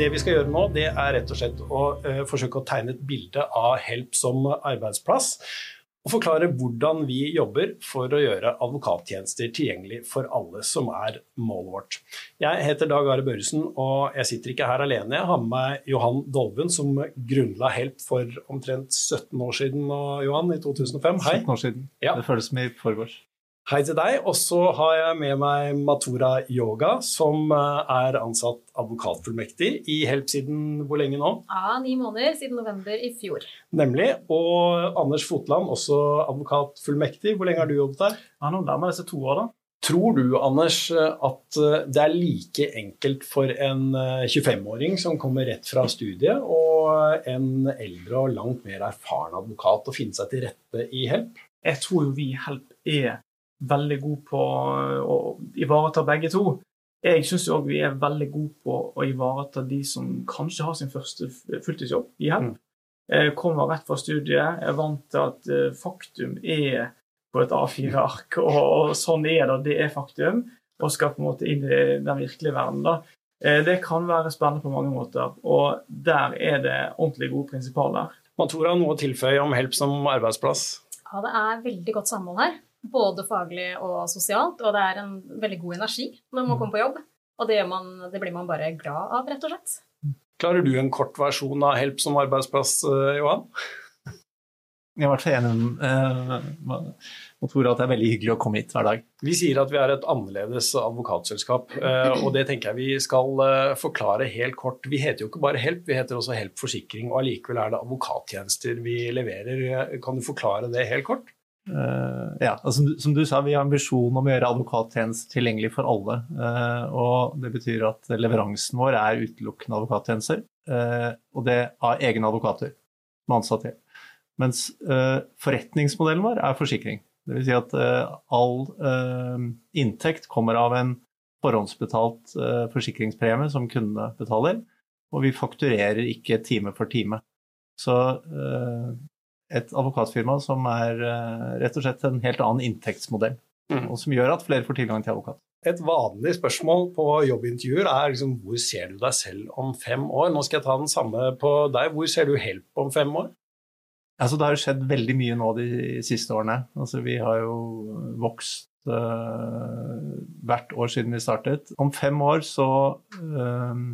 Det vi skal gjøre nå, det er rett og slett å uh, forsøke å tegne et bilde av Help som arbeidsplass. Og forklare hvordan vi jobber for å gjøre advokattjenester tilgjengelig for alle, som er målet vårt. Jeg heter Dag Are Børresen, og jeg sitter ikke her alene. Jeg har med meg Johan Dolven, som grunnla Help for omtrent 17 år siden, Johan, i 2005. Hei. 17 år siden. Ja. Det føles som i forgårs. Hei til deg. Og så har jeg med meg Matura Yoga, som eh, er ansatt advokatfullmektig i Help siden hvor lenge nå? Ja, Ni måneder, siden november i fjor. Nemlig. Og Anders Fotland, også advokatfullmektig. Hvor lenge har du jobbet der? Ja, Nå nærmer det seg to år, da. Tror du, Anders, at eh, det er like enkelt for en 25-åring eh, som kommer rett fra studiet, og en eldre og langt mer erfaren advokat å finne seg til rette i Help? Jeg tror jo vi i Help er veldig gode på å ivareta begge to. Jeg syns òg vi er veldig gode på å ivareta de som kanskje har sin første fulltidsjobb i Help. Mm. Kommer rett fra studiet, er vant til at eh, faktum er på et A4-ark, og, og, sånn er det, det er faktum, og skal på en måte inn i den virkelige verden. da. Eh, det kan være spennende på mange måter, og der er det ordentlig gode prinsipaler. Matora, noe å tilføye om Help som arbeidsplass? Ja, det er veldig godt samhold her. Både faglig og sosialt. Og det er en veldig god energi når man mm. kommer på jobb. Og det, man, det blir man bare glad av, rett og slett. Klarer du en kort versjon av Help som arbeidsplass, eh, Johan? Jeg er i hvert fall enig med uh, Tore at det er veldig hyggelig å komme hit hver dag. Vi sier at vi er et annerledes advokatselskap, uh, og det tenker jeg vi skal forklare helt kort. Vi heter jo ikke bare Help, vi heter også Help Forsikring, og allikevel er det advokattjenester vi leverer. Kan du forklare det helt kort? Uh, ja, altså, som du sa, Vi har ambisjon om å gjøre advokattjenester tilgjengelig for alle. Uh, og Det betyr at leveransen vår er utelukkende advokattjenester. Uh, og det av egne advokater med ansatte. Mens forretningsmodellen vår er forsikring. Dvs. Si at all inntekt kommer av en forhåndsbetalt forsikringspremie som kundene betaler. Og vi fakturerer ikke time for time. Så et advokatfirma som er uh, rett og slett en helt annen inntektsmodell. Mm. Og som gjør at flere får tilgang til advokat. Et vanlig spørsmål på jobbintervjuer er liksom, hvor ser du deg selv om fem år? Nå skal jeg ta den samme på deg. Hvor ser du Help om fem år? Altså, det har jo skjedd veldig mye nå de siste årene. Altså, vi har jo vokst uh, hvert år siden vi startet. Om fem år så uh,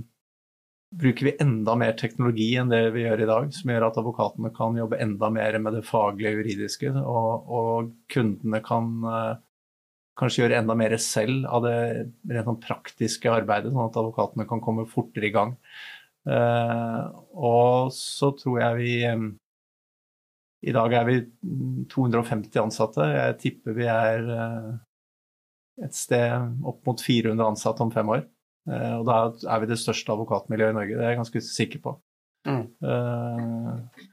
bruker vi enda mer teknologi enn det vi gjør i dag, som gjør at advokatene kan jobbe enda mer med det faglige juridiske, og, og kundene kan uh, kanskje gjøre enda mer selv av det rent sånn praktiske arbeidet, sånn at advokatene kan komme fortere i gang. Uh, og så tror jeg vi um, I dag er vi 250 ansatte. Jeg tipper vi er uh, et sted opp mot 400 ansatte om fem år. Eh, og da er vi det største advokatmiljøet i Norge, det er jeg ganske sikker på. Mm. Uh,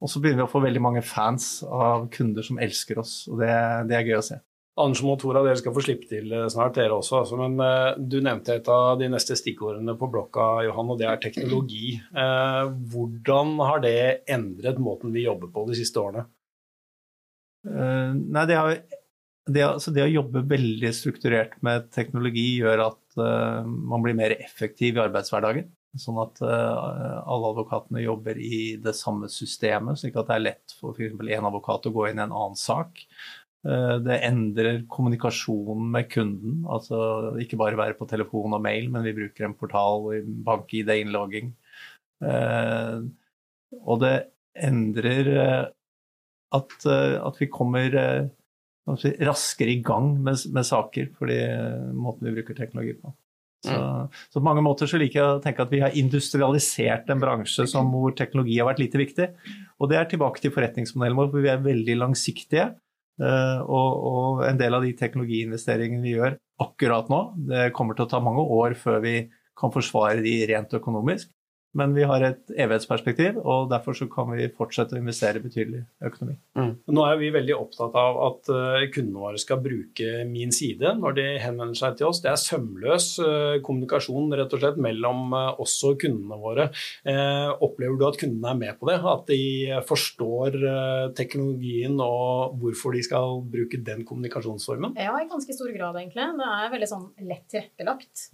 og så begynner vi å få veldig mange fans av kunder som elsker oss, og det, det er gøy å se. Anders og Tora, dere skal få slippe til eh, snart, dere også. Altså, men uh, du nevnte et av de neste stikkordene på blokka, Johan, og det er teknologi. Uh, hvordan har det endret måten vi jobber på de siste årene? nei, det har det, altså det, å jobbe veldig strukturert med teknologi gjør at uh, man blir mer effektiv i arbeidshverdagen. Sånn at uh, alle advokatene jobber i det samme systemet, slik at det er lett for f.eks. én advokat å gå inn i en annen sak. Uh, det endrer kommunikasjonen med kunden, altså ikke bare være på telefon og mail, men vi bruker en portal, bank-ID, innlogging. og det endrer at, at vi kommer raskere i gang med, med saker fordi måten vi bruker teknologi på. Så, mm. så, på mange måter så liker jeg å tenke at vi har industrialisert en bransje som, hvor teknologi har vært lite viktig. Og det er tilbake til forretningsmodellen vår, hvor vi er veldig langsiktige. Uh, og, og, en del av de teknologiinvesteringene vi gjør akkurat nå, det kommer til å ta mange år før vi kan forsvare de rent økonomisk. Men vi har et evighetsperspektiv, og derfor så kan vi fortsette å investere betydelig økonomi. Mm. Nå er vi veldig opptatt av at uh, kundene våre skal bruke min side når de henvender seg til oss. Det er sømløs uh, kommunikasjon rett og slett mellom uh, oss og kundene våre. opplever du at kundene er med på det? At de forstår teknologien og hvorfor de skal bruke den kommunikasjonsformen? Ja, i ganske stor grad, egentlig. Det er veldig sånn lett tilrettelagt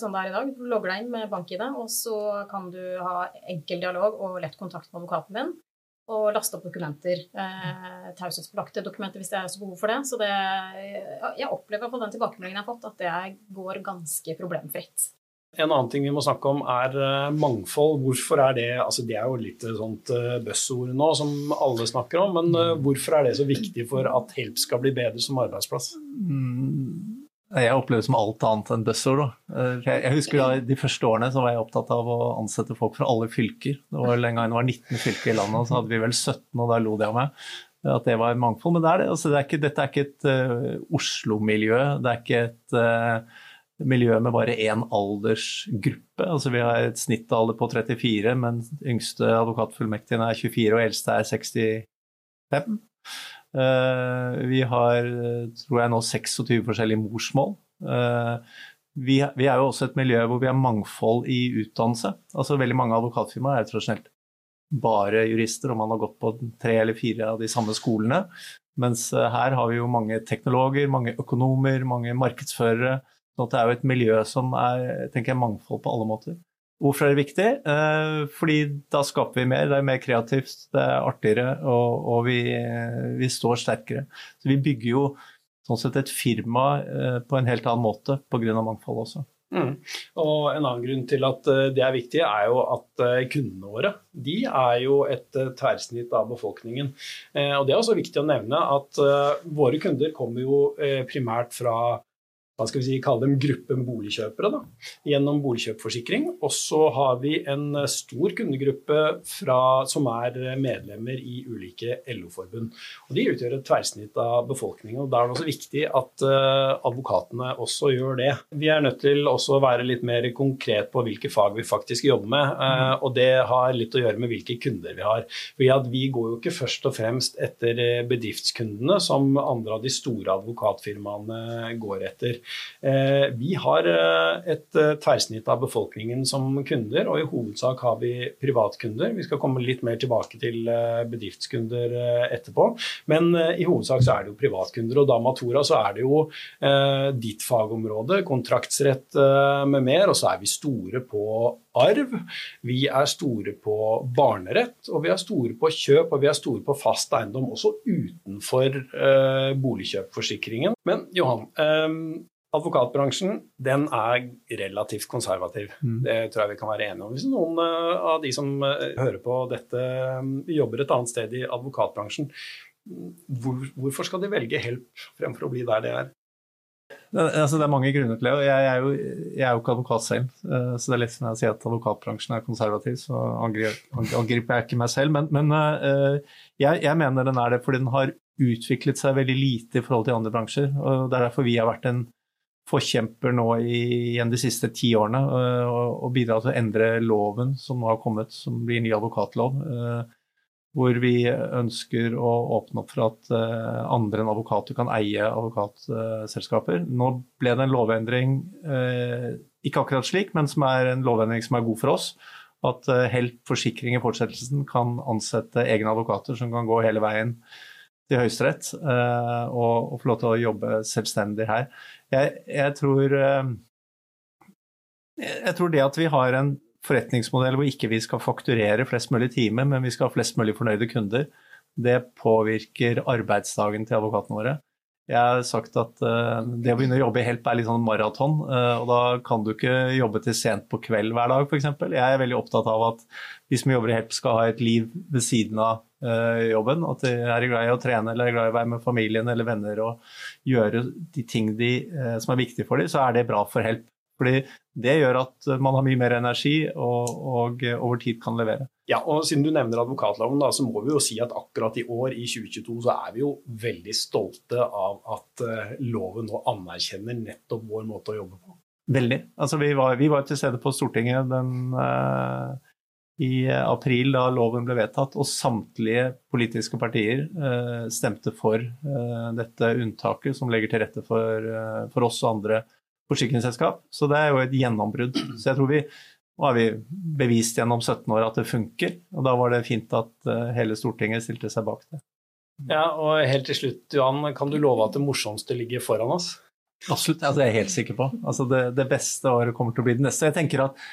som det er i dag. Du logger deg inn med bank-ID, og så kan du ha enkel dialog og lett kontakt med advokaten din. Og laste opp dokumenter. Eh, Taushetsbelagte dokumenter hvis det er så behov for det. Så det, jeg opplever på den tilbakemeldingen jeg har fått, at det går ganske problemfritt. En annen ting vi må snakke om, er eh, mangfold. Hvorfor er det altså Det er jo litt sånt eh, buzzord nå som alle snakker om, men eh, hvorfor er det så viktig for at Help skal bli bedre som arbeidsplass? Mm jeg opplever det som alt annet enn buzzord. Eh, jeg husker da, De første årene så var jeg opptatt av å ansette folk fra alle fylker. Det var Den gangen det var 19 fylker i landet, og så hadde vi vel 17, og da lo de av meg. At det var mangfold. Men det er det. Altså, det er ikke, dette er ikke et uh, Oslo-miljø. Det er ikke et uh, miljø med bare én aldersgruppe. Altså, vi har et snittalder på 34, men yngste advokatfullmektigen er 24, og eldste er 65. Eh, vi har, tror jeg nå, 26 forskjellige morsmål. Eh, vi, er jo også et miljø hvor vi har mangfold i utdannelse. Altså Veldig mange advokatfirmaer er tradisjonelt bare jurister, og man har gått på tre eller fire av de samme skolene. Mens eh, her har vi jo mange teknologer, mange økonomer, mange markedsførere. Så det er jo et miljø som er tenker jeg, mangfold på alle måter. Hvorfor er det viktig? Eh, fordi da skaper vi mer, det er mer kreativt, det er artigere, og, og vi, vi, står sterkere. Så vi bygger jo sånn sett et firma eh, på en helt annen måte pga. mangfold også. Mm. Og En annen grunn til at eh, det er viktig, er jo at kundene våre de er jo et tverrsnitt av befolkningen. Og Det er også viktig å nevne at våre kunder kommer jo primært fra hva skal vi si, kalle dem gruppen boligkjøpere da, gjennom boligkjøpforsikring. Og så har vi en stor kundegruppe fra, som er medlemmer i ulike LO-forbund. Og De utgjør et tverrsnitt av befolkningen. og Da er det også viktig at uh, advokatene også gjør det. Vi er nødt til også å være litt mer konkret på hvilke fag vi faktisk jobber med. Uh, og det har litt å gjøre med hvilke kunder vi har. Fordi at Vi går jo ikke først og fremst etter bedriftskundene, som andre av de store advokatfirmaene går etter. Eh, vi har eh, et eh, tverrsnitt av befolkningen som kunder, og i hovedsak har vi privatkunder. Vi skal komme litt mer tilbake til bedriftskunder etterpå. Men i hovedsak så er det jo privatkunder, og da Matora så er det jo ditt fagområde, kontraktsrett med mer, og så er vi store på arv. Vi er store på barnerett, og vi er store på kjøp og vi er store på fast eiendom, også utenfor eh, boligkjøpforsikringen. Men Johan, um, Advokatbransjen den er relativt konservativ. Mm. Det tror jeg vi kan være enige om. Hvis noen uh, av de som uh, hører på dette, um, jobber et annet sted i advokatbransjen, hvor, hvorfor skal de velge Help fremfor å bli der de er? Det, altså, det er mange grunner til det. og Jeg, er jo, jeg er jo ikke advokat selv, uh, så det er litt som jeg sier at advokatbransjen er konservativ, så angriper, angriper jeg ikke meg selv. Men, men jeg, jeg mener den er det fordi den har utviklet seg veldig lite i forhold til andre bransjer. og Det er derfor vi har vært en forkjemper nå i, igjen de siste ti årene uh, og bidrar til å endre loven som nå har kommet, som blir ny advokatlov. Uh, hvor vi ønsker å åpne opp for at uh, andre enn advokater kan eie advokatselskaper. Nå ble det en lovendring, ikke akkurat slik, men som er en lovendring som er god for oss. At Helt Forsikring i fortsettelsen kan ansette egne advokater som kan gå hele veien til Høyesterett og, og få lov til å jobbe selvstendig her. Jeg, jeg, tror, uh, jeg, tror det at vi har en forretningsmodell hvor ikke vi skal fakturere flest mulig timer, men vi skal ha flest mulig fornøyde kunder, det påvirker arbeidsdagen til advokatene våre. Jeg har sagt at uh, det å begynne å jobbe i Help er litt sånn maraton. Uh, og da kan du ikke jobbe til sent på kveld hver dag, f.eks. Jeg er veldig opptatt av at de som jobber i Help skal ha et liv ved siden av uh, jobben. At de er glad i å trene eller er glad i å være med familien eller venner og gjøre de ting de, som er viktige for dem, så er det bra for Help. Fordi det gjør at man har mye mer energi og, og over tid kan levere. Ja, og Siden du nevner advokatloven, da, så må vi jo si at akkurat i år, i 2022, så er vi jo veldig stolte av at loven nå anerkjenner nettopp vår måte å jobbe på. Veldig. Altså, vi, var, vi var til stede på Stortinget den i april da loven ble vedtatt, og samtlige politiske partier eh, stemte for eh, dette unntaket som legger til rette for, eh, for oss og andre forsikringsselskap. Så det er jo et gjennombrudd. Så jeg tror vi nå har vi bevist gjennom 17 år at det funker, og da var det fint at uh, hele Stortinget stilte seg bak det. Ja, og helt til slutt, Johan, kan du love at det morsomste ligger foran oss? Absolutt, altså, det er jeg helt sikker på. Altså, det, det, beste året kommer til å bli det neste. Jeg tenker at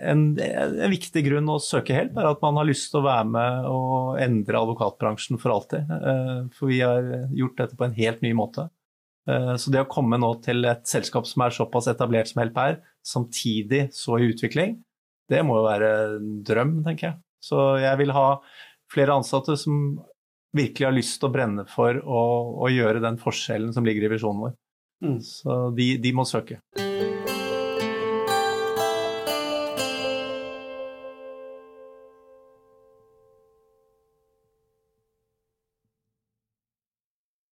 en, en, viktig grunn å søke hjelp er at man har lyst til å være med og endre advokatbransjen for alltid. Uh, for vi har gjort dette på en helt ny måte. Uh, så det å komme nå til et selskap som er såpass etablert som Help er, samtidig så i utvikling, det må jo være en drøm, tenker jeg. Så jeg vil ha flere ansatte som virkelig har lyst til å brenne for å, å gjøre den forskjellen som ligger i visjonen vår. Mm. Så de, de må søke.